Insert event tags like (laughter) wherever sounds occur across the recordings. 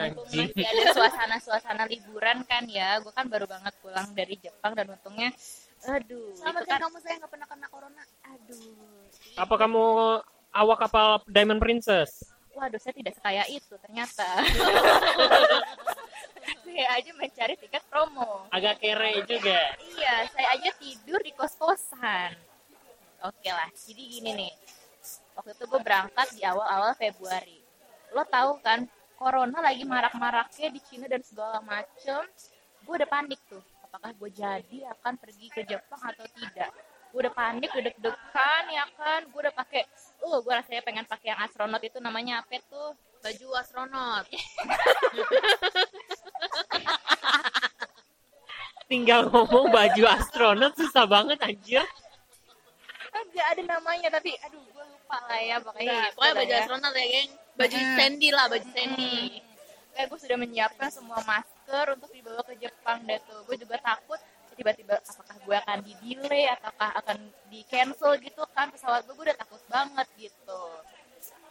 Anjing. masih ada suasana-suasana liburan kan ya. Gue kan baru banget pulang dari Jepang dan untungnya, aduh, Selamat kan, kamu saya nggak pernah kena corona. aduh. Apa kamu awak kapal Diamond Princess? Waduh, saya tidak sekaya itu ternyata. (laughs) saya aja mencari tiket promo. Agak kere juga. Iya, saya aja tidur di kos-kosan. Oke lah, jadi gini nih. Waktu itu gue berangkat di awal-awal Februari. Lo tahu kan, corona lagi marak-maraknya di Cina dan segala macem. Gue udah panik tuh. Apakah gue jadi akan pergi ke Jepang atau tidak? Gue udah panik, udah deg-degan ya kan. Gue udah pakai, uh, gue rasanya pengen pakai yang astronot itu namanya apa tuh? Baju astronot. (laughs) Tinggal ngomong baju astronot susah banget anjir. Enggak ada namanya, tapi aduh gue lupa lah ya. Pokoknya, Nah, pokoknya baju ya. astronot ya, geng. Baju. Sandy lah, baju Sandy. kayak gue sudah menyiapkan semua masker untuk dibawa ke Jepang deh tuh gue juga takut tiba-tiba apakah gue akan di delay ataukah akan di cancel gitu kan pesawat gue gue udah takut banget gitu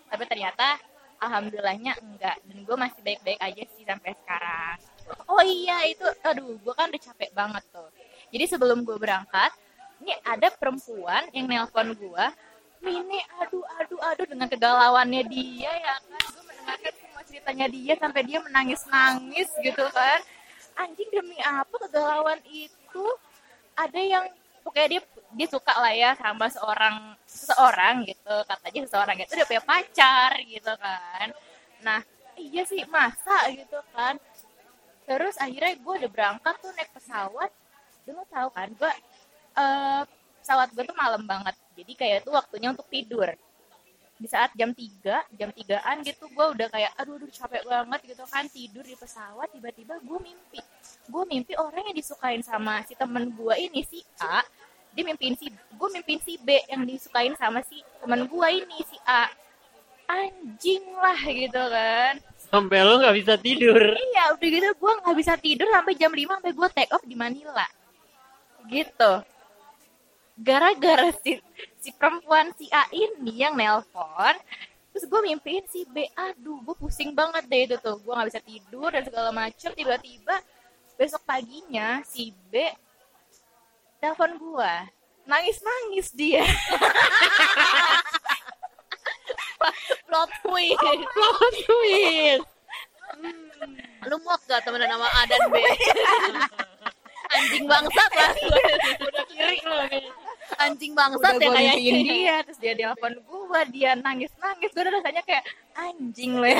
tapi ternyata alhamdulillahnya enggak dan gue masih baik-baik aja sih sampai sekarang oh iya itu aduh gue kan udah capek banget tuh jadi sebelum gue berangkat ini ada perempuan yang nelpon gue Mine aduh aduh aduh dengan kegalauannya dia ya kan. Gue mendengarkan semua ceritanya dia sampai dia menangis nangis gitu kan. Anjing demi apa kegalauan itu? Ada yang pokoknya dia dia suka lah ya sama seorang seseorang gitu. Katanya seseorang itu udah punya pacar gitu kan. Nah iya sih masa gitu kan. Terus akhirnya gue udah berangkat tuh naik pesawat. Dulu tahu kan gue eh, pesawat gue tuh malam banget jadi kayak itu waktunya untuk tidur. Di saat jam 3, jam 3an gitu gue udah kayak aduh aduh capek banget gitu kan tidur di pesawat tiba-tiba gue mimpi. Gue mimpi orang yang disukain sama si temen gue ini si A dia mimpiin si gue mimpiin si B yang disukain sama si temen gue ini si A. Anjing lah gitu kan. Sampai lo nggak bisa tidur. iya udah gitu gue nggak bisa tidur sampai jam 5 sampai gue take off di Manila. Gitu gara-gara si si perempuan si A ini yang nelpon terus gue mimpiin si B aduh gue pusing banget deh itu tuh gue nggak bisa tidur dan segala macem tiba-tiba besok paginya si B telepon gue nangis-nangis dia (laughs) Plot twist. Plot twist. Lu muak gak temenan sama A dan B? (laughs) Anjing bangsat lah. Udah kiri lo. Anjing bangsat udah ya gue kayaknya. dia (laughs) terus dia telepon gue dia nangis-nangis gue udah rasanya kayak anjing le (laughs)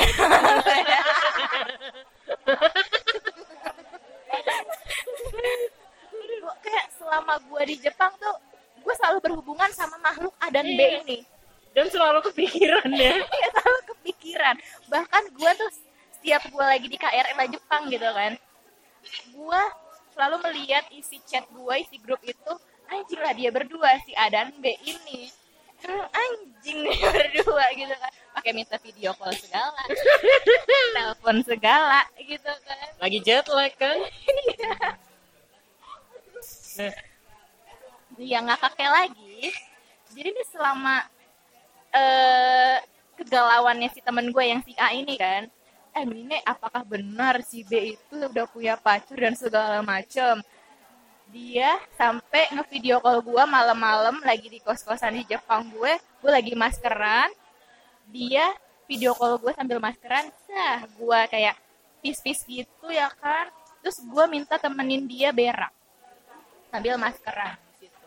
Gua kayak selama gue di Jepang tuh gue selalu berhubungan sama makhluk A dan B Iya. ini Dan selalu kepikiran ya. (laughs) Iya, selalu kepikiran bahkan gue tuh setiap gue lagi di KRL Jepang gitu kan gue selalu melihat isi chat gue isi grup itu anjing lah dia berdua si A dan B ini. Hmm, anjing (laughs) nih berdua gitu kan. Pakai minta video call segala. (laughs) Telepon segala gitu kan. Lagi jet lag kan? Nah, dia nggak kakek lagi. Jadi ini selama eh kegalauannya si temen gue yang si A ini kan eh Mine apakah benar si B itu udah punya pacar dan segala macem dia sampai ngevideo call gue malam-malam lagi di kos-kosan di Jepang gue. Gue lagi maskeran. Dia video call gue sambil maskeran. Sah gue kayak pis-pis gitu ya kan. Terus gue minta temenin dia berak. Sambil maskeran di situ.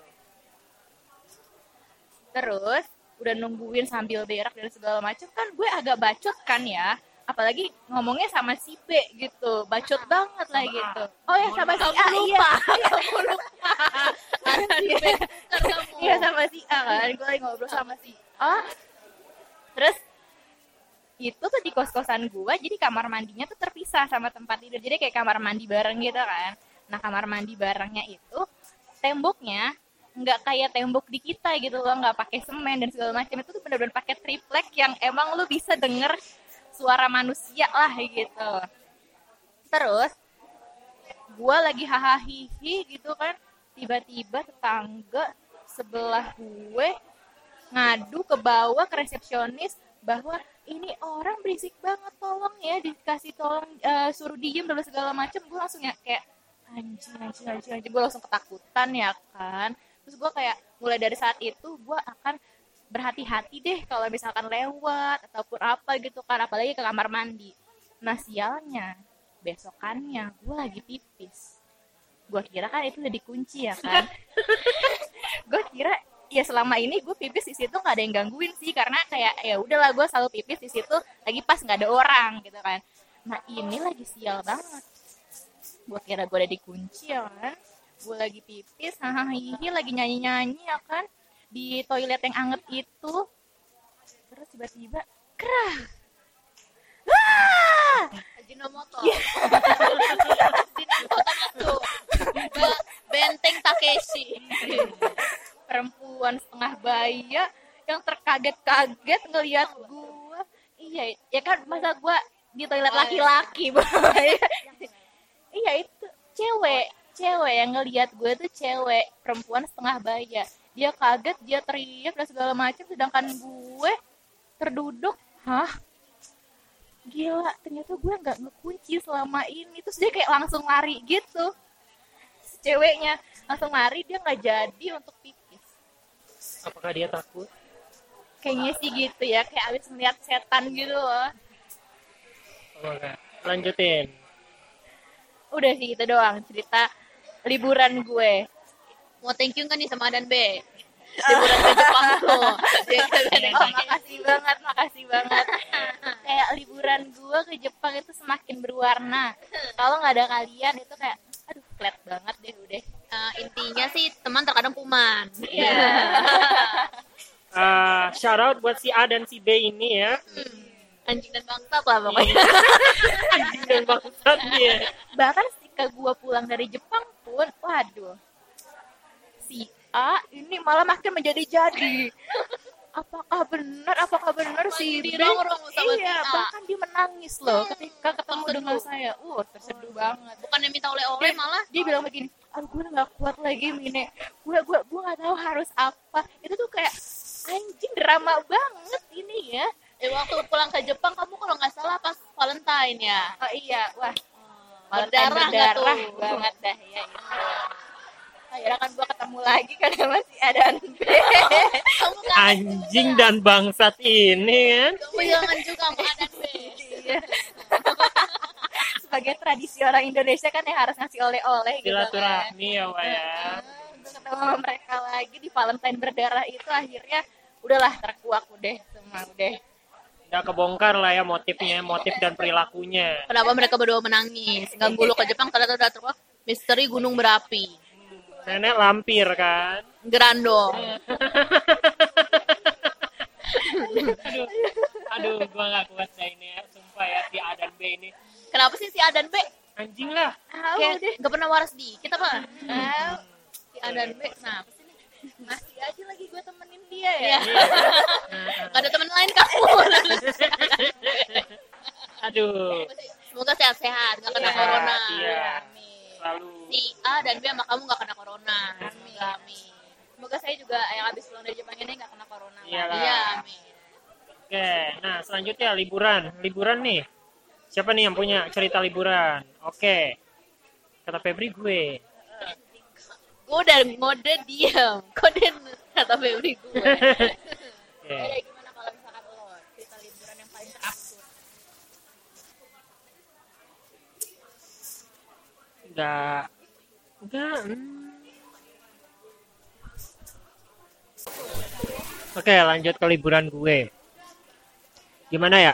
Terus udah nungguin sambil berak dan segala macam kan gue agak bacot kan ya. Apalagi ngomongnya sama si B gitu, bacot banget lah gitu. Oh ya sama si A iya. (laughs) Kamu lupa. Iya. Iya sama si A kan, gue lagi ngobrol sama si A. Terus itu tuh di kos-kosan gue, jadi kamar mandinya tuh terpisah sama tempat tidur. Jadi kayak kamar mandi bareng gitu kan. Nah kamar mandi barengnya itu temboknya nggak kayak tembok di kita gitu loh, nggak pakai semen dan segala macam. Itu tuh bener-bener pakai triplek yang emang lu bisa denger suara manusia lah gitu. Terus gue lagi hahaha hihi gitu kan tiba-tiba tetangga sebelah gue ngadu ke bawah ke resepsionis bahwa ini orang berisik banget tolong ya dikasih tolong eh, suruh diem dan segala macem. Gue langsung ya kayak anjing anjing anjing anjing. Gue langsung ketakutan ya kan. Terus gue kayak mulai dari saat itu gue akan berhati-hati deh kalau misalkan lewat ataupun apa gitu kan apalagi ke kamar mandi. Nah sialnya besokannya gue lagi pipis. Gue kira kan itu udah dikunci ya kan? (laughs) Gue kira ya selama ini gue pipis di situ nggak ada yang gangguin sih karena kayak ya udahlah gue selalu pipis di situ lagi pas nggak ada orang gitu kan. Nah ini lagi sial banget. Gue kira gue udah dikunci ya kan? Gue lagi pipis hahaha lagi nyanyi nyanyi ya kan di toilet yang anget itu. Terus tiba-tiba kerah. Ah! Ajinomoto. Ajinomoto tuh. Ba- Benteng Takeshi. perempuan setengah baya yang terkaget-kaget ngelihat gua. Iya ya kan masa gua di toilet Oh, iya. laki-laki iya itu cewek. Cewek yang ngelihat gue tuh cewek. Perempuan setengah baya dia kaget dia teriak dan segala macam sedangkan gue terduduk hah gila ternyata gue nggak ngekunci selama ini terus dia kayak langsung lari gitu ceweknya langsung lari dia nggak jadi untuk pipis Apakah dia takut? kayaknya sih gitu ya kayak abis melihat setan gitu loh Oh. Lanjutin. udah sih gitu doang cerita liburan gue Mau thank you kan nih sama Adan B. (laughs) Liburan ke Jepang tuh. Dia (laughs) oh, makasih banget makasih banget (laughs) kayak liburan gue ke Jepang itu semakin berwarna kalau nggak ada kalian itu kayak aduh flat banget deh udah Eh, intinya sih teman terkadang kuman. Iya. Ah, shout out buat si A dan si B ini ya. Anjing dan bangsat lah pokoknya. Anjing dan bangsat dia. bahkan ketika gue pulang dari Jepang pun waduh si A ini malah makin menjadi jadi. Apakah benar apakah benar si B? Si iya A. bahkan dia menangis loh ketika ketemu terseduh. dengan saya. Uh terseduh banget. Bukannya minta oleh-oleh malah. dia bilang begini aduh gue nggak kuat lagi mine. Gue gue gue nggak tahu harus apa. Itu tuh kayak anjing drama banget ini ya. Eh waktu pulang ke Jepang kamu kalau nggak salah pas Valentine ya. oh iya. Wah. Berdarah nggak tuh? berdarah banget dah ya itu akhirnya kan gue ketemu lagi karena masih ada Kamu kan Anjing dan bangsat ini kan. pegangan juga sama B. Iya. sebagai tradisi orang Indonesia kan yang harus ngasih oleh-oleh gitu kan Silaturahmi ya, Wak ya. Untuk ketemu sama mereka lagi di Valentine berdarah itu akhirnya udahlah terkuak udah semua udah Udah kebongkar lah ya motifnya, motif dan perilakunya. Kenapa mereka berdua menangis? Ganggu lu ke Jepang ternyata udah terkuak. Misteri gunung berapi. Nenek lampir kan. Gerandong. Aduh, aduh, gua nggak kuat dah ini ya, sumpah ya si A dan B ini. Kenapa sih si A dan B? Anjing lah. ah Kayak udah gak pernah waras dikit apa? ah, Si A dan B kenapa sih? masih aja lagi gue temenin dia ya Iya. (laughs) Gak ada teman lain kamu. Aduh, Semoga sehat-sehat, gak kena Sehat, corona. iya. Selalu. Si A dan B sama kamu gak kena corona. Amin. Amin. semoga saya juga yang habis pulang dari Jepang ini nggak kena corona. Iya, amin. Oke, nah selanjutnya liburan. Liburan nih. Siapa nih yang punya cerita liburan? Oke. Kata Febri gue. Gue udah ngode diam. (laughs) Kode kata Febri gue. (laughs) Oke. Ada gimana kalau misalkan lo cerita liburan yang paling terabsurd Enggak. Enggak. hmm. Oke, lanjut ke liburan gue. Gimana ya?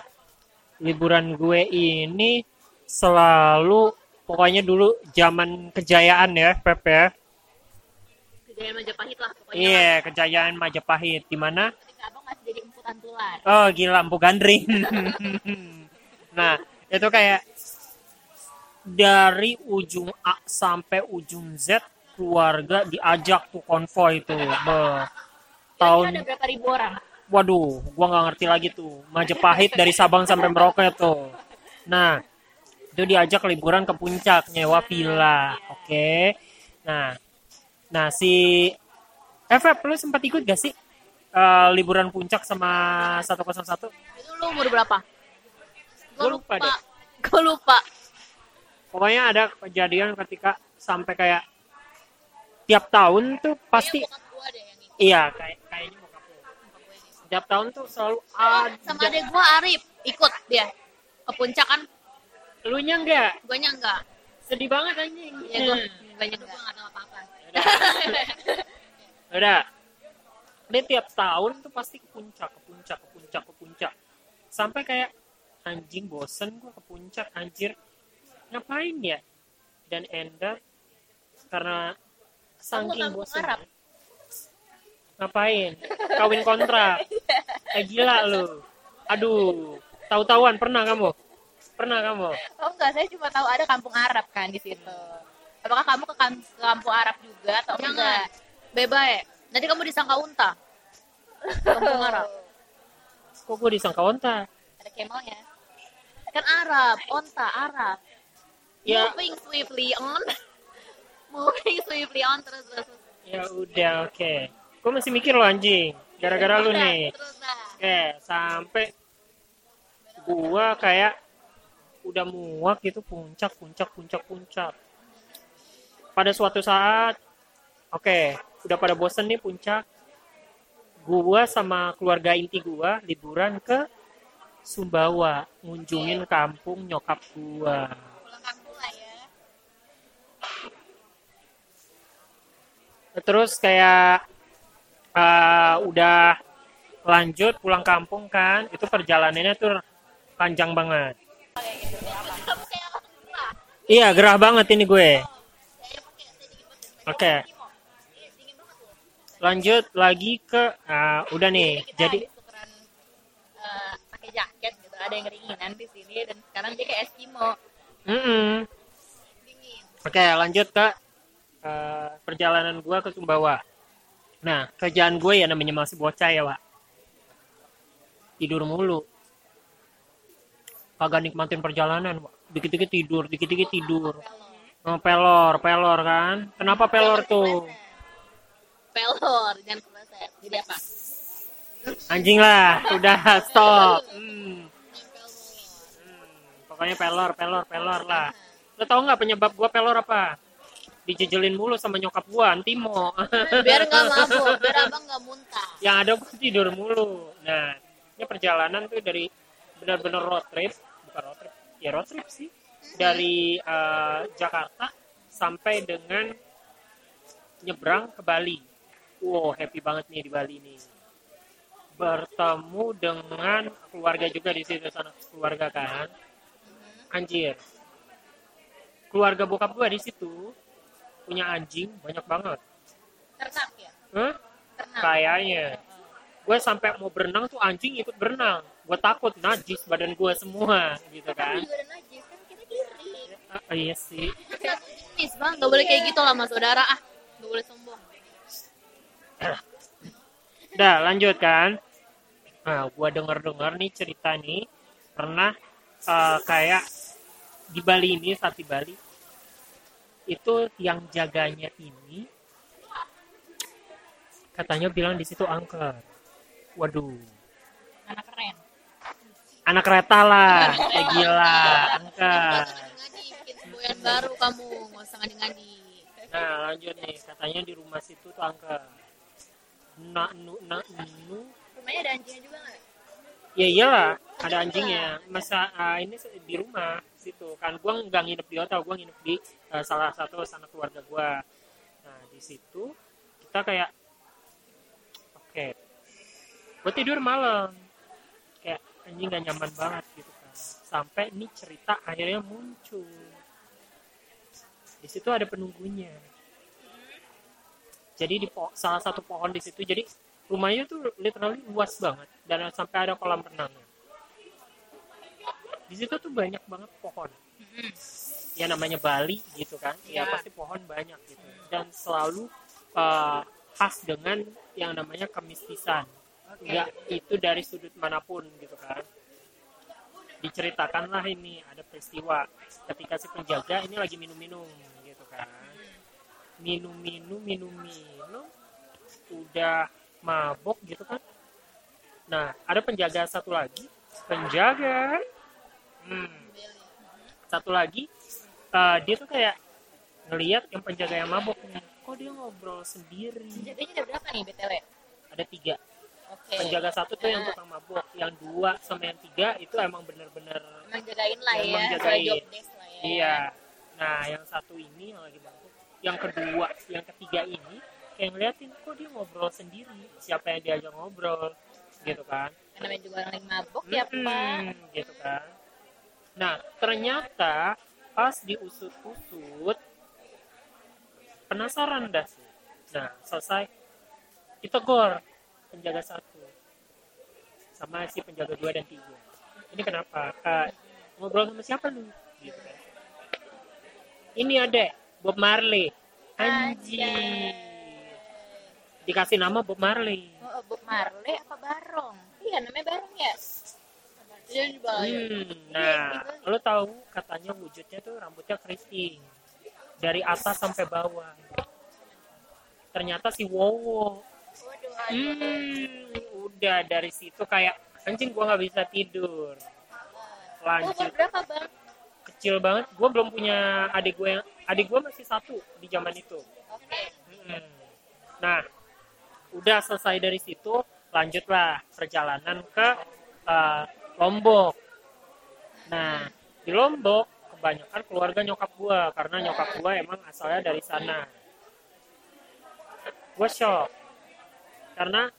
Liburan gue ini selalu pokoknya dulu zaman kejayaan ya, Pep ya. Kejadian Majapahit lah pokoknya. Iya, kejayaan Majapahit di mana? abang masih jadi Oh, gila empu gandring. (laughs) nah, itu kayak dari ujung A sampai ujung Z keluarga diajak tuh konvoy tuh. Be. tahun ada berapa ribu orang waduh, gua nggak ngerti lagi tuh. Majapahit dari Sabang sampai Merauke tuh. Nah, itu diajak liburan ke puncak nyewa villa. Oke. Nah, nah si FF lu sempat ikut gak sih? eh, liburan puncak sama 101 Itu lu umur berapa? Gua lupa deh. Gue lupa. Pokoknya ada kejadian ketika sampai kayak tiap tahun tuh pasti gua yang ikut. iya kayak kayaknya bokap lu. Gua ikut. tiap tahun tuh selalu Oh, ada. sama adek gua Arif ikut dia ke puncak kan. Lu nya enggak guanya enggak sedih banget anjing. Ya gua guanya enggak gua enggak tahu apa apa udah dia tiap tahun tuh pasti ke puncak ke puncak ke puncak ke puncak. Sampai kayak anjing bosen gua ke puncak anjir ngapain ya? Dan Enda karena saking Arab. ngapain? Kawin kontrak. (laughs) Eh gila lu. Aduh tahu-tahuan pernah kamu? Pernah kamu? Oh enggak, saya cuma tahu ada kampung Arab kan di situ. Apakah kamu ke, kam- ke kampung Arab juga atau jangan. enggak? bebae nanti kamu disangka unta. Kampung Arab. Kok gue disangka onta Ada kemalnya. kan Arab onta Arab ya moving swiftly on (laughs) moving swiftly on terus terus terus. ya udah oke gue masih mikir lo anjing gara-gara lu nih terus Oke, sampai gua kayak udah muak gitu puncak, puncak, puncak, puncak. Pada suatu saat, oke, udah pada bosen nih puncak. Gua sama keluarga inti gua liburan ke Sumbawa, ngunjungin kampung nyokap gua. Pulang kampung lah ya. Terus kayak eh, udah lanjut pulang kampung kan, itu perjalanannya tuh panjang banget. Iya, gerah banget ini gue. Oke, loh lanjut lagi ke ah, udah nih. Jadi eh, pakai jaket gitu. Ada yang keringinan di sini dan sekarang dia kayak Eskimo. Oke, lanjut ke eh, perjalanan gue ke Sumbawa. Nah, kerjaan gue ya namanya masih bocah ya, Pak. Tidur mulu. Kagak nikmatin perjalanan, Pak. Dikit-dikit tidur, dikit-dikit tidur. Oh, pelor, pelor kan? Kenapa pelor tuh? pelor jangan kepleset jadi apa Anjing lah, udah stop. (laughs) Hmm. Hmm, pokoknya pelor, pelor, pelor lah. Lo tau nggak penyebab gua pelor apa? Dijejelin mulu sama nyokap gua, Antimo. biar nggak mabuk biar abang nggak muntah Yang ada gua tidur mulu. Nah, ini perjalanan tuh dari benar-benar road trip, bukan road trip, ya road trip sih. Dari eh, Jakarta sampai dengan nyebrang ke Bali. Wow, happy banget nih di Bali nih. Bertemu dengan keluarga juga di situ sana keluarga kan. Anjir. Keluarga bokap gua di situ punya anjing banyak banget. Ternak ya? Hah? Ternak. Kayaknya. Gue sampai mau berenang tuh anjing ikut berenang. Gue takut najis badan gue semua gitu kan. Kan juga ada najis kan kita kiri. Ah, iya sih. jenis bang nggak boleh kayak gitu lah mas saudara ah nggak boleh sombong Udah lanjut kan. Nah, gue denger-denger nih cerita nih pernah eh, kayak di Bali ini saat di Bali itu yang jaganya ini katanya bilang di situ angker. Waduh, Anak keren. anak kereta lah, kayak gila, angker. semboyan baru kamu nggak usah ngadi-ngadi Nah lanjut nih, katanya di rumah situ tuh angker. Nak nu nak nu Rumahnya ada anjingnya juga nggak? Ya iyalah, ada anjingnya. Masa ah, ini di rumah situ kan gua nggak nginep di hotel, gua nginep di eh, salah satu sana keluarga gua. Nah, di situ kita kayak oke. Gua tidur malam. Kayak anjing gak nyaman banget gitu kan. Sampai nih cerita akhirnya muncul. Di situ ada penunggunya. Jadi di salah satu pohon di situ jadi rumahnya tuh literally luas banget dan sampai ada kolam renangnya. Di situ tuh banyak banget pohon. Ya namanya Bali gitu kan. Ya, Ya. pasti pohon banyak gitu. Dan selalu uh, khas dengan yang namanya kemistisan. Enggak itu dari sudut mana pun gitu kan. Diceritakanlah ini ada peristiwa ketika si penjaga ini lagi minum-minum gitu kan. Minum-minum minum-minum udah mabok gitu kan nah ada penjaga satu lagi penjaga hmm, satu lagi eh, dia tuh kayak ngelihat yang penjaga yang mabok nih kok dia ngobrol sendiri Jadinya ada berapa nih BTW? ada tiga Oke. penjaga satu tuh yang Nah. tukang mabok yang dua sama yang tiga itu emang bener-bener Emang jagain lah Emang ya, jagain. lah ya. iya nah yang satu ini yang lagi mabok yang kedua yang ketiga ini kayak ngeliatin kok dia ngobrol sendiri? Siapa yang diajak ngobrol? Gitu kan. Karena namanya juga orang mabok ya, Pak. Gitu kan. Nah ternyata pas diusut-usut penasaran dah sih. Nah selesai. Ditegor penjaga satu sama si penjaga dua dan tiga. Ini kenapa? Kak, ngobrol sama siapa lu? Gitu kan. Ini ada Bob Marley. Anjing dikasih nama Bob Marley Oh, Bob Marley apa Barong? Iya, namanya Barong ya. Dia juga Hmm, nah, lo tahu katanya wujudnya tuh rambutnya keriting dari atas sampai bawah. Ternyata si Wowo. Waduh, Hmm, udah dari situ kayak anjing gua nggak bisa tidur. Lanjut berapa, Bang? kecil banget. Gua belum punya adik gue yang adik gua masih satu di zaman itu. Oke. Hmm. Nah, udah selesai dari situ, lanjutlah perjalanan ke eh, Lombok. Nah, di Lombok kebanyakan keluarga nyokap gua karena nyokap gua emang asalnya dari sana. Gua shock karena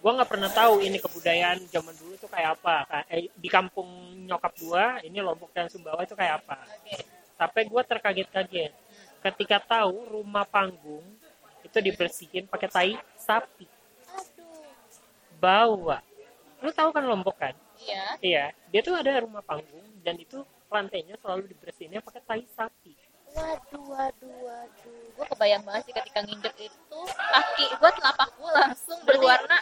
gua nggak pernah tahu ini kebudayaan zaman dulu tuh kayak apa. Eh, di kampung nyokap gua, ini Lombok dan Sumbawa itu kayak apa. Sampai gua terkaget-kaget ketika tahu rumah panggung itu dibersihin pakai tai sapi Aduh. bawa lu tahu kan lombok kan Iya. iya dia tuh ada rumah panggung dan itu lantainya selalu dibersihinnya pakai tai sapi Waduh, waduh, waduh. Gue kebayang banget sih ketika nginjek itu kaki gue telapak gue langsung berwarna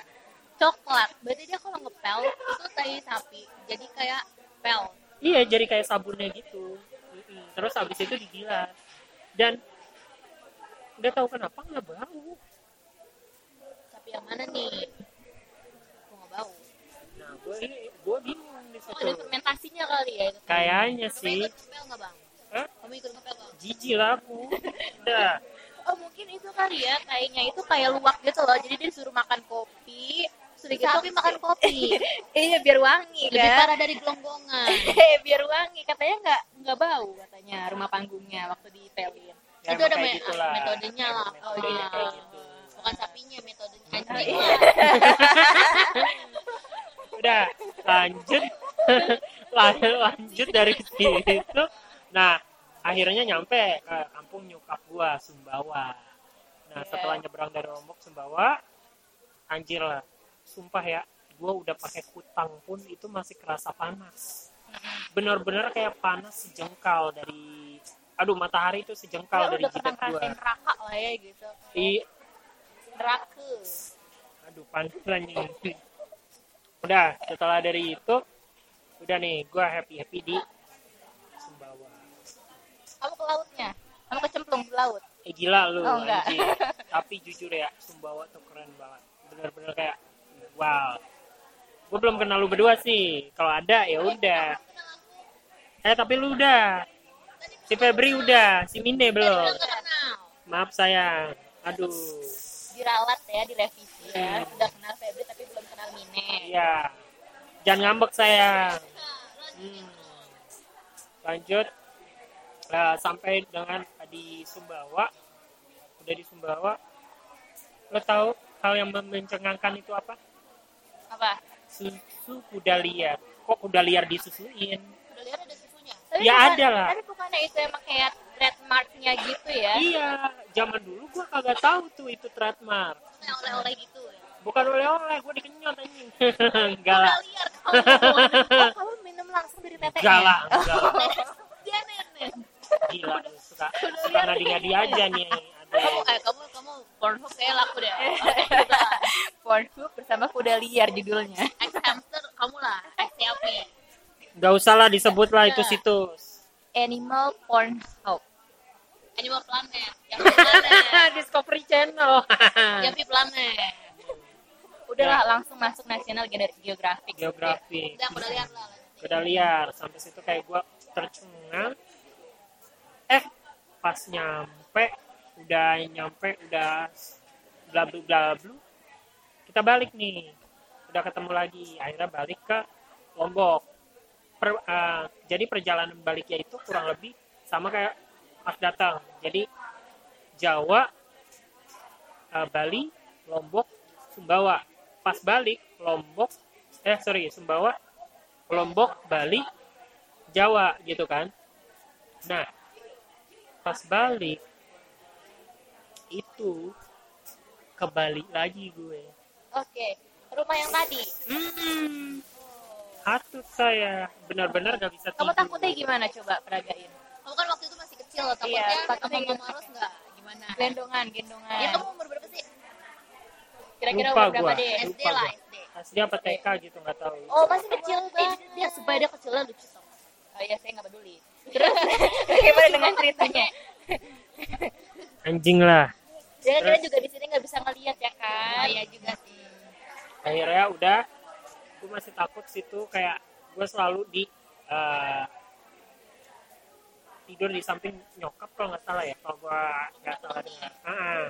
coklat. Berarti dia kalau ngepel itu tai sapi. Jadi kayak pel. iya jadi kayak sabunnya gitu terus habis itu digilas dan nggak tahu kenapa nggak bau Sapi yang mana nih? Gue nggak bau. nah gue gue bingung di Oh, ada situ fermentasinya kali ya. itu. kayaknya Kamu sih ikut ngepel nggak bang? Hah? Kamu ikut ngepel nggak? jijik lah aku udah Oh mungkin itu kali ya, kayaknya itu kayak luwak gitu loh. Jadi dia disuruh makan kopi, sudah gitu Sapi makan kopi. (laughs) iya biar wangi Lebih kan. parah dari gelonggongan. (laughs) biar wangi katanya nggak nggak bau katanya rumah panggungnya waktu dipelin. Ya, itu ada me- gitulah. metodenya lah. Oh iya. kayak gitu. Bukan sapinya metodenya. Oh, Anjing iya. lah. (laughs) udah lanjut (laughs) lanjut dari situ nah akhirnya nyampe ke kampung nyokap gua Sumbawa nah Iya. setelah nyebrang dari Lombok Sumbawa anjir lah sumpah ya gua udah pakai kutang pun itu masih kerasa panas bener-bener kayak panas sejengkal dari aduh matahari itu Ya, sejengkal dari udah jidat gua. neraka lah ya gitu. i Neraka. aduh anjing udah setelah dari itu udah nih gua happy happy di Sumbawa. Kamu ke lautnya? Kamu kecemplung di laut? eh gila lu Oh, anjing. (laughs) Tapi jujur ya Sumbawa tuh keren banget. Bener-bener kayak wow. Gue belum kenal lu berdua sih. Kalau ada ya udah. eh tapi lu udah si Febri udah si Minde belum maaf sayang aduh Diralat ya, direvisi ya. Hmm. Udah kenal Febri tapi belum kenal Mine. iya jangan ngambek sayang Hmm. lanjut Nah, sampai dengan di Sumbawa udah di Sumbawa lo tahu hal yang mencengangkan itu apa Apa? susu kuda liar kok kuda liar disusuin Udah lihat ada susunya. Tapi Ya, ada lah. Tapi bukannya itu emang kayak trademarknya gitu ya? iya zaman dulu gua kagak tahu tuh itu trademark oleh-oleh gitu ya. bukan oleh-oleh gua dikenyot anjing (laughs) enggak lah Udah liar kamu. Oh, (laughs) kamu minum langsung dari teteknya? enggak lah enggak (laughs) Dia nenek. gila suka suka ngadi-ngadi aja nih Kamu eh kamu kamu Pornhub kayak laku deh. Pornhub bersama kuda liar judulnya. Ex hamster kamu lah. Ex siapa? nggak usah lah disebut lah itu situs Animal Pornhub. Animal Planet. Yang (laughs) Planet. Discovery Channel. (laughs) Yang Planet. udahlah langsung masuk nasional Gener- geografik. Geografi udah udah lihat lah. Kuda liar. Sampai situ kayak gue tercengang. Eh pas nyampe udah nyampe udah bla bla bla. Kita balik nih. Udah ketemu lagi. Akhirnya balik ke Lombok Per- eh, jadi perjalanan baliknya itu kurang lebih sama kayak pas datang jadi Jawa eh, Bali Lombok Sumbawa pas balik Lombok eh sorry Sumbawa Lombok, Bali, Jawa gitu kan. Nah, pas balik itu ke Bali lagi gue. oke rumah yang tadi Hmm, hatut saya benar-benar gak bisa kamu tidur. takutnya gimana coba peragain? Kamu kan waktu itu masih kecil takutnya Iya, sama takutnya mama gitu. Maros nggak? Gimana? Gendongan gendongan. Ya kamu umur berapa sih? Kira-kira Lupa umur berapa deh SD Lupa lah. SD SD apa TK gitu nggak tahu. oh masih kecil. Eh, banget dia supaya dia kecilnya lucu tau oh iya saya nggak peduli. Terus (laughs) bagaimana dengan ceritanya? Anjing lah. dan kita juga di sini nggak bisa ngelihat ya kan oh iya juga sih. Akhirnya udah, gue masih takut situ kayak gue selalu di eh, tidur di samping nyokap kalau nggak salah ya kalau gue nggak salah dengar. Ah,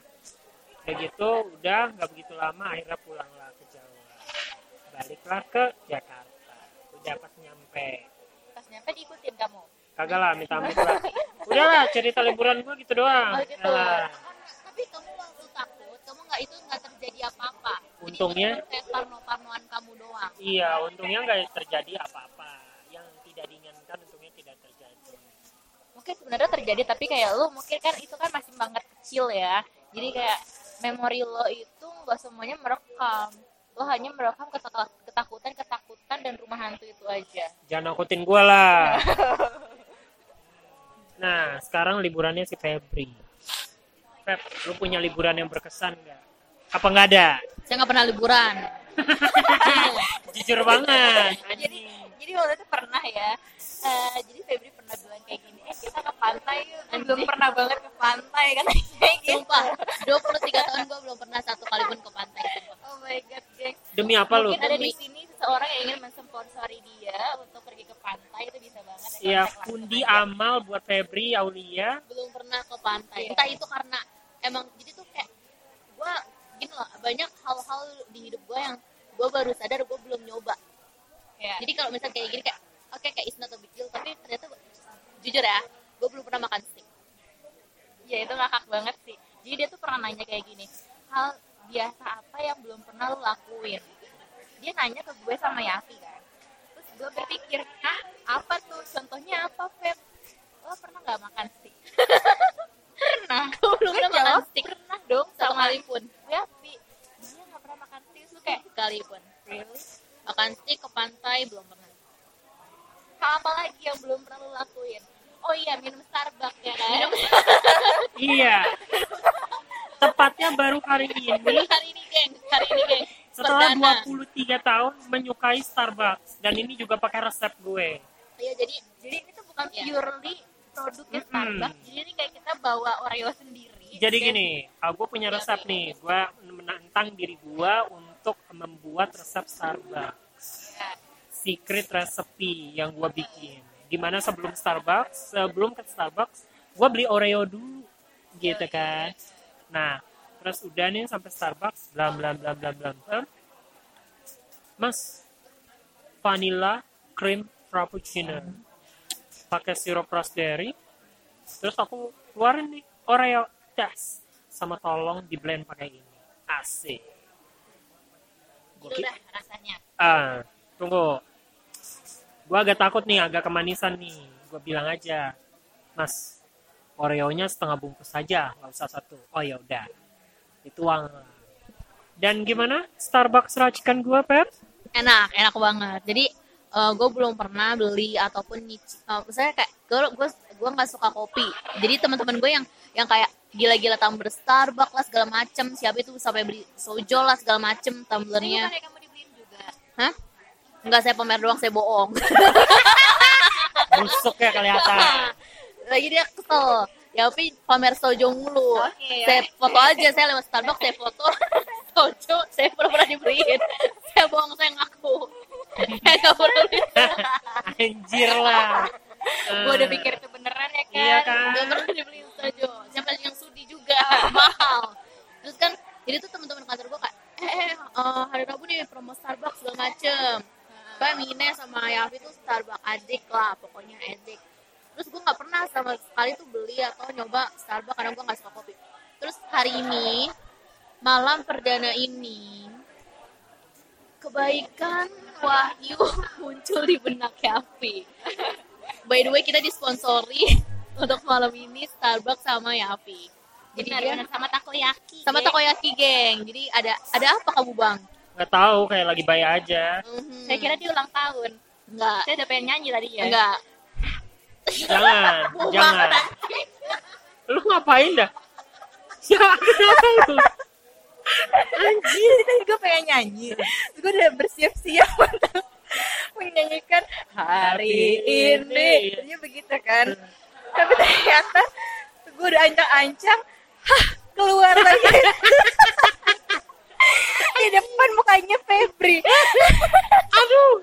udah gitu udah nggak begitu lama akhirnya pulanglah ke Jawa. Baliklah ke Jakarta. Udah pas nyampe. Pas nyampe diikutin kamu? Kagak lah minta ampun lah. Udahlah cerita liburan gue gitu doang. Oh, gitu. Alah. tapi kamu waktu takut kamu nggak itu nggak terjadi apa-apa. Jadi Untungnya- kayak parno-parnoan kamu doang. Iya untungnya nggak terjadi apa-apa. Yang tidak diinginkan untungnya tidak terjadi. Mungkin sebenarnya terjadi tapi kayak lu mungkin kan itu kan masih banget kecil ya. Jadi kayak memori lo itu nggak semuanya merekam. Lo hanya merekam ketakutan ketakutan dan rumah hantu itu aja. Jangan angkutin gue lah. (laughs) Nah sekarang liburannya si Febri. Feb lu punya liburan yang berkesan nggak apa nggak ada? Saya nggak pernah liburan. (laughs) Jujur banget. (laughs) Jadi jadi waktu itu pernah ya. Eh, jadi Febri pernah bilang kayak gini eh kita ke pantai yuk. Kan belum pernah banget ke pantai kan? Kayak (laughs) gitu sumpah 23 tahun gue belum pernah satu kali pun ke pantai. Oh my god gengs demi apa lu? Mungkin ada di sini seseorang yang ingin mensponsori dia untuk pergi ke pantai itu bisa banget ya, ya langsung pundi amal buat Febri Aulia. Belum pernah ke pantai. Iya. entah itu karena emang jadi tuh kayak gue banyak hal-hal di hidup gue yang gue baru sadar gue belum nyoba. Ya. jadi kalau misalnya kayak gini kayak oke kayak it's not a big deal tapi ternyata jujur ya gue belum pernah makan steak. Ya itu ngakak banget sih. Jadi dia tuh pernah nanya kayak gini hal biasa apa yang belum pernah lo lakuin? Dia nanya ke gue sama Yafi kan. Terus gue berpikir ah apa tuh? Contohnya apa Feb? Lo pernah nggak makan steak? (laughs) Pernah. Gue belum pernah makan steak. Pernah dong sama kali pun Yafi dia nggak pernah makan steak terus kayak sekali pun really makan steak ke pantai belum pernah. Hal apa lagi yang belum pernah lo lakuin. Oh iya minum Starbucks ya kan Minum (laughs) iya. Tepatnya baru hari ini. Hari ini geng. Hari ini geng. Setelah Perdana. 23 tahun menyukai Starbucks. Dan ini juga pakai resep gue. Iya jadi jadi ini tuh bukan Iya. purely produknya Mm-mm. Starbucks. Jadi ini kayak kita bawa Oreo sendiri. Jadi Dan- gini gue punya resep nih. Gue menantang diri gue untuk membuat resep Starbucks. Secret recipe yang gue bikin. Di mana sebelum Starbucks sebelum ke Starbucks gue beli Oreo dulu gitu kan. Nah terus udah nih sampai Starbucks blam blam blam blam blam mas vanilla cream frappuccino. Pakai sirup raspberry. Terus aku keluarin nih Oreo das sama tolong di blend pakai ini. Asik Gua itu ki- dah rasanya. Ah tunggu. Gua agak takut nih agak kemanisan nih. Gua bilang aja mas Oreonya setengah bungkus saja nggak usah satu. Oh ya udah. Dituang. Dan gimana? Starbucks racikan gua Pep? Enak enak banget. Jadi gue belum pernah beli ataupun nyici uh, misalnya kayak gue gue gue nggak suka kopi. Jadi teman-teman gue yang yang kayak gila-gila tumbler Starbucks lah segala macem. Siapa itu sampai beli sojo lah segala macem tumblernya. Bukannya kamu dibeliin juga? Hah? Enggak saya pamer doang saya bohong. (laughs) Busuk ya kelihatan. (laughs) Lagi dia kesel. Ya tapi pamer sojo mulu. Oke, saya oke. foto aja saya lewat Starbucks saya foto. (laughs) Sojo saya pernah dibeliin. Saya bohong saya ngaku. Saya nggak pernah anjir lah. Gue udah pikir itu beneran ya kan? Iya kan? nggak pernah dibeliin Sojo siapa yang sudi juga mahal terus kan jadi tuh teman-teman kantor gue kayak eh, eh eh, hari Promo Starbucks segala macem. Kayak Mine sama Yafi tuh Starbucks adik lah pokoknya adik. Terus gue nggak pernah sama sekali tuh beli atau nyoba Starbucks karena gue nggak suka kopi. Terus hari ini malam perdana ini kebaikan Wahyu (laughs) muncul di benak Yafi by the way kita disponsori (laughs) untuk malam ini Starbucks sama Yafi jadi benar dia benar. Sama takoyaki sama geng. takoyaki geng. Jadi ada ada apa kamu bang nggak tahu kayak lagi bayi aja. Mhm. saya kira dia ulang tahun. Enggak saya udah pengen nyanyi tadi ya. Enggak jangan (laughs) jangan. lu ngapain dah? (laughs) Ya anjir tadi gue pengen nyanyi. Gue udah bersiap-siap (laughs) untuk menyanyikan hari ini. Jadinya begitu kan. Tapi ternyata gue udah ancang-ancang. Hah keluar lagi di depan mukanya Febri. Aduh.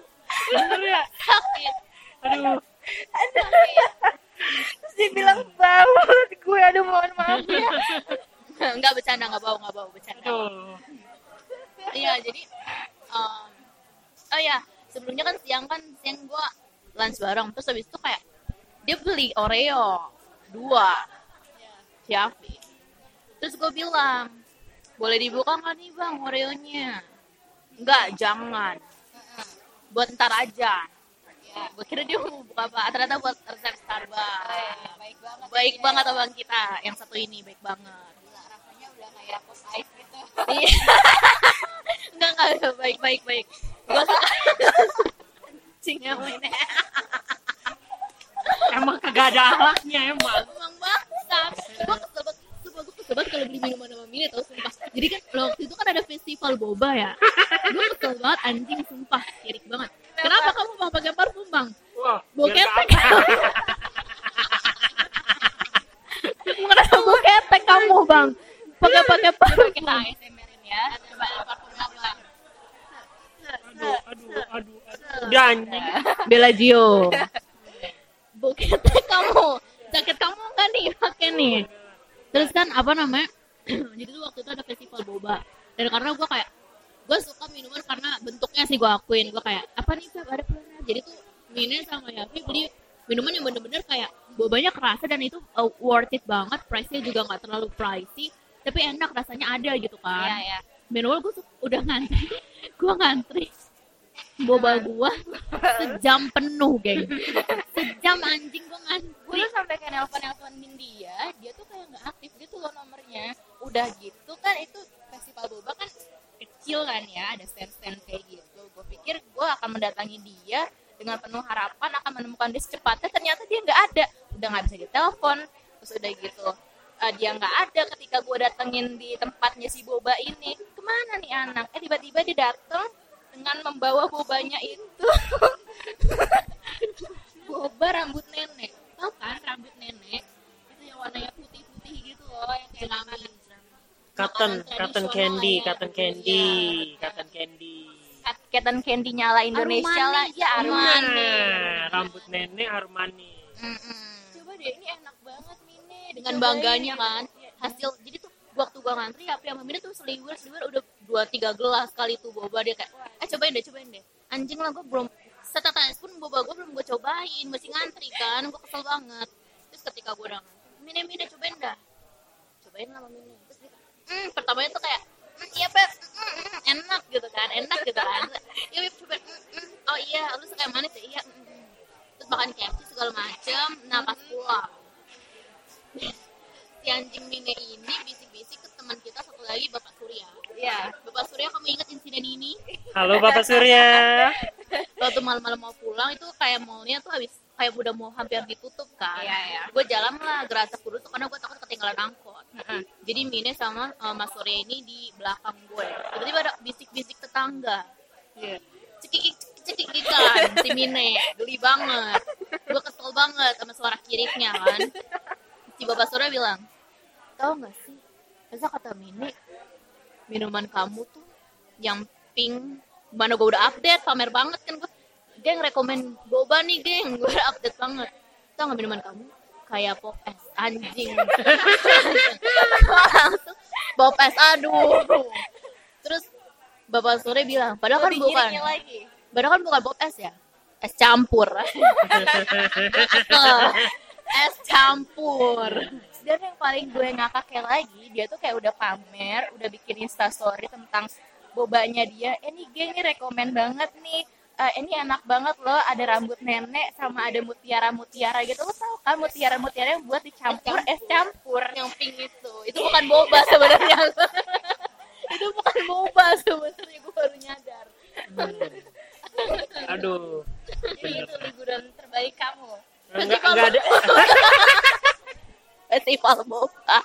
Bener ya? Sakit aduh. Terus dia bilang bau gue aduh mohon maaf ya. Enggak bercanda enggak bau enggak bau bercanda. Aduh. Iya jadi um, oh ya sebelumnya kan siang kan siang gua lunch bareng. Terus habis itu kayak dia beli Oreo dua. Yafi terus gue bilang boleh dibuka nggak nih bang Oreonya? Enggak jangan. Buat ntar aja. Gue kira dia mau buka apa ternyata buat resep Starbucks. Baik banget. Baik banget abang kita. Yang satu ini baik banget. Rasanya udah kayak pop ice gitu. Iya. (laughs) enggak enggak baik baik baik. Gue suka emang ini. Emang kagak ada alatnya emang emang bangsat gue kesel banget sumpah gue kesel banget kalau beli minuman sama mini tau sumpah. Jadi kan kalau waktu itu kan ada festival boba ya. Gue kesel banget anjing sumpah. Kirik banget. Kenapa kamu bang pakai parfum bang? Wah Bau biar ketek. nggak apa. ngerasa gue ketek kamu bang? Pakai pakai parfum. Kita ASMR-in ya. Coba parfum apa? Aduh aduh aduh aduh. Udah anjing Bella Gio. (laughs) Bau ketek kamu. Jaket kamu enggak nih pakai nih. Terus kan apa namanya jadi tuh waktu itu ada festival boba dan karena gue kayak gue suka minuman karena bentuknya sih gue akuin gue kayak apa nih Feb ada peluangnya jadi tuh Mine sama Yafi beli minuman yang bener-bener kayak bobanya kerasa dan itu uh, worth it banget price-nya juga nggak terlalu pricey tapi enak rasanya ada gitu kan. Iya ya Meanwhile gue tuh udah ngantri (laughs) gue ngantri. Boba gua sejam penuh geng. Sejam anjing gue ngantri. Gue tuh sampai kayak nelpon nelponin dia dia tuh kayak nggak aktif gitu loh nomornya udah gitu kan itu festival boba kan kecil kan ya ada stand stand kayak gitu gue pikir gue akan mendatangi dia dengan penuh harapan akan menemukan dia secepatnya ternyata dia nggak ada. Udah nggak bisa ditelepon terus udah gitu eh, dia nggak ada ketika gue datengin di tempatnya si boba ini. Ke mana nih anak? Eh tiba-tiba dia dateng dengan membawa bobanya itu. (laughs) Boba rambut nenek. Tau kan rambut nenek? Itu yang warnanya putih-putih gitu loh yang kayak cotton cotton candy ya. cotton candy Iya. cotton candy Kat- Cotton candy nyala Indonesia Armani, lah ya Armani. Nah rambut nenek Armani. Coba deh ini enak banget Mine. Dengan Dicobain. bangganya kan Iya. hasil jadi tuh waktu gua ngantri apa yang Mine tuh seliwer seliwer udah dua tiga gelas kali tuh boba dia kayak eh cobain deh cobain deh. Anjing lah gua belum setetes pun boba gua belum gua cobain masih ngantri kan gua kesel banget. Terus ketika gua udah ngantri, Mine Mine cobain dah. Cobain lah Mine. Terus dia hmm, pertamanya tuh kayak "Hmm, iya pep enak gitu kan enak gitu kan iya Pep, cobain "Hmm, hmm. oh iya lu suka yang manis ya iya hmm, hmm." terus makan KFC segala macem nah pas pulang si anjing Mine ini bisik-bisik ke teman kita satu lagi Bapak Surya. Iya. Bapak Surya kamu ingat insiden ini? halo Bapak Surya Waktu malam-malam mau pulang itu kayak mallnya tuh habis kayak udah mau hampir ditutup kan. Iya, iya. Gue jalan lah geratak dulu tuh karena gue takut ketinggalan angkot. Jadi Mine sama uh, Mas Surya ini di belakang gue. Tiba-tiba ada bisik-bisik tetangga. Iya. Cekik cekik kan si Mine geli banget gue kesel banget sama suara kiriknya kan si bapak Surya bilang tahu nggak sih masa kata Mine minuman kamu tuh yang pink mana gue udah update pamer banget kan gue geng rekomen boba nih geng. (laughs) Gue update banget. Tau nggak minuman kamu. Kayak pop es anjing. Langsung (laughs) pop es aduh. Terus bapak sore bilang padahal kan bukan lagi. Padahal kan bukan pop es ya? Es campur. (laughs) Es campur. Dan yang paling gue ngakaknya lagi dia tuh kayak udah pamer udah bikin instastory tentang bobanya dia. Eh nih geng ini rekomen banget nih Eh, ini enak banget loh ada rambut nenek sama ada mutiara mutiara gitu. Lo tau kan mutiara mutiara yang buat dicampur es campur. Yang pink itu. Itu bukan boba sebenarnya. (laughs) Itu bukan boba sebenarnya gue baru nyadar. Aduh. Jadi bener. itu liburan terbaik kamu. Enggak enggak ada. (laughs) festival boba